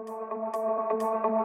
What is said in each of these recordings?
If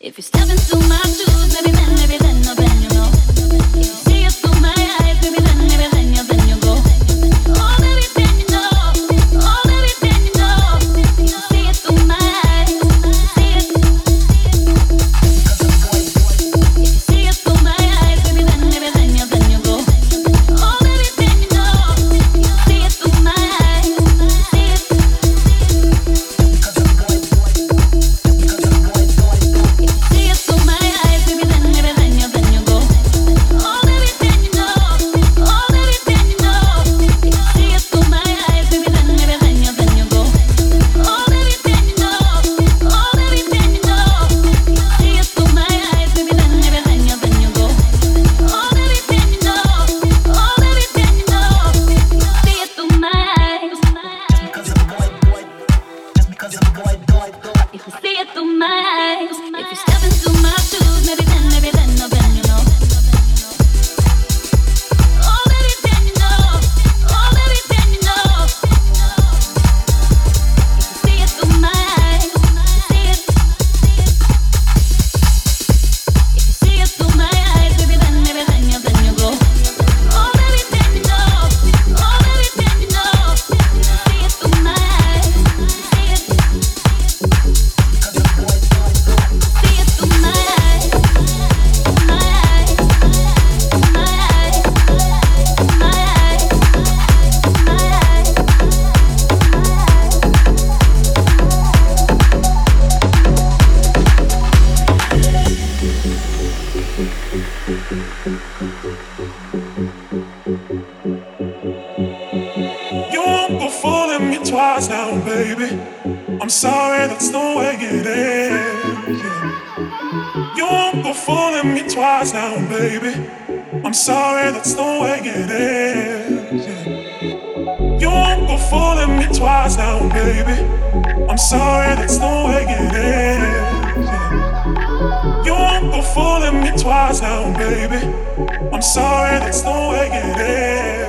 If you're stepping through my baby. I'm sorry, that's the way it is. You won't go fooling me twice now, baby. I'm sorry, that's the way it is.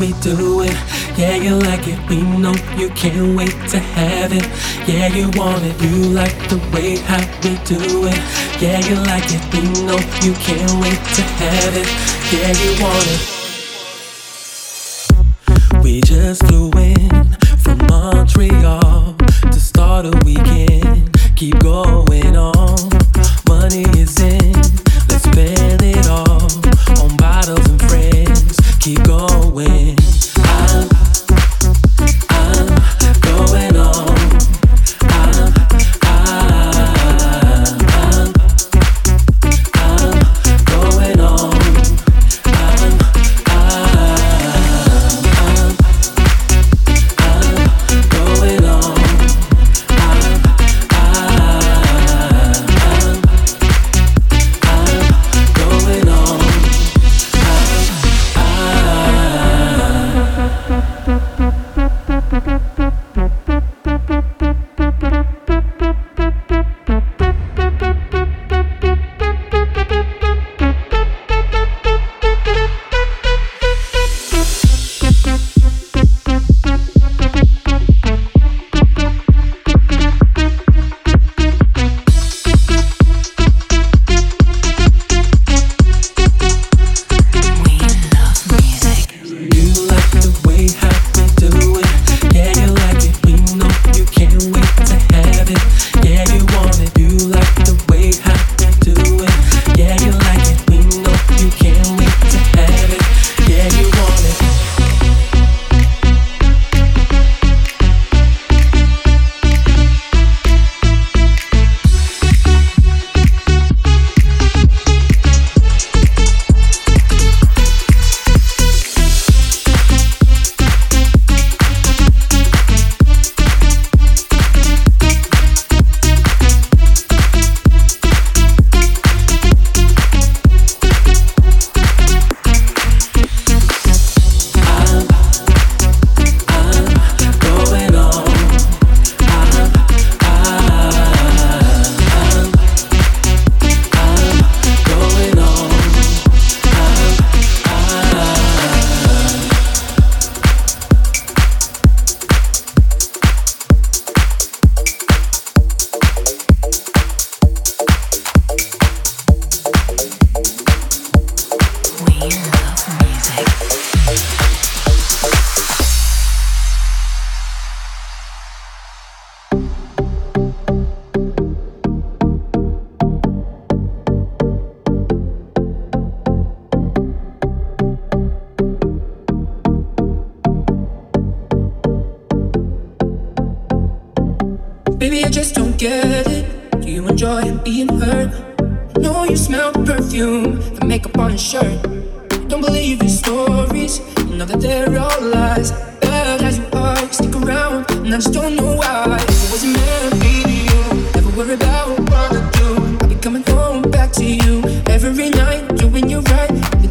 We do it. Yeah, you like it. We know you can't wait to have it. Yeah, you want it. You like the way how we do it. Yeah, you like it. We know you can't wait to have it. Yeah, you want it. We just flew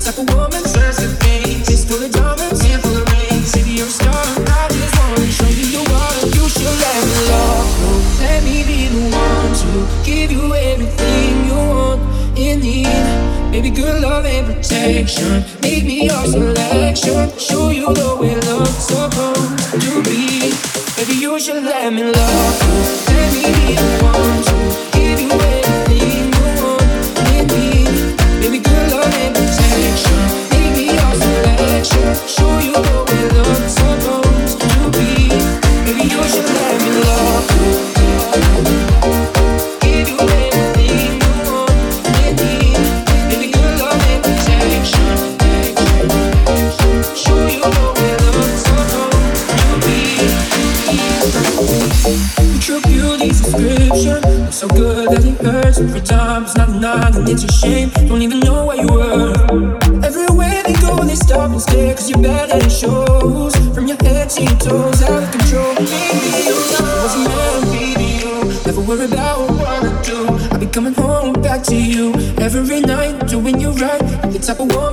like a woman. type of woman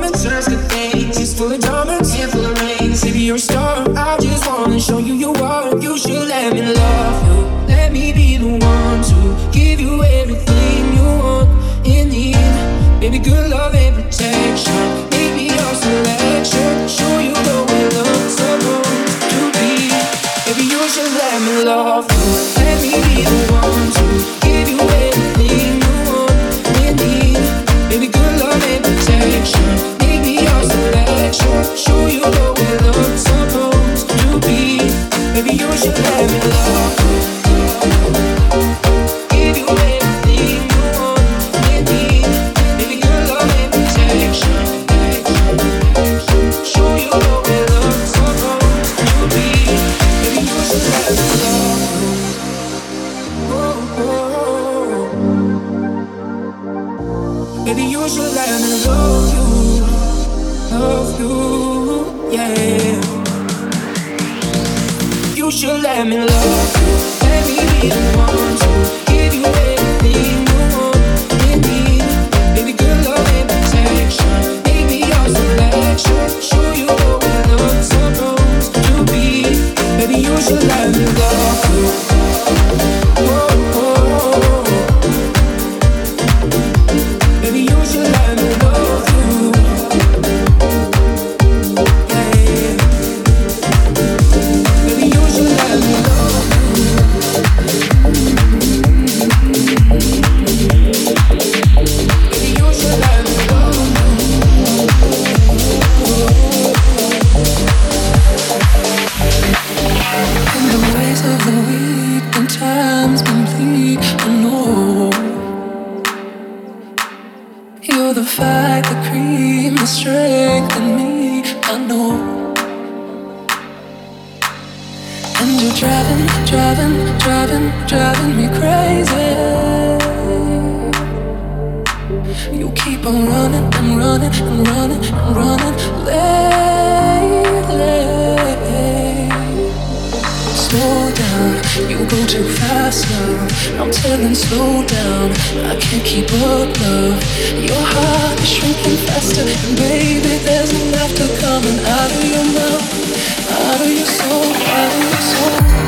you should let me love Your heart is shrinking faster, and baby, there's an after coming out of your mouth, out of your soul, out of your soul.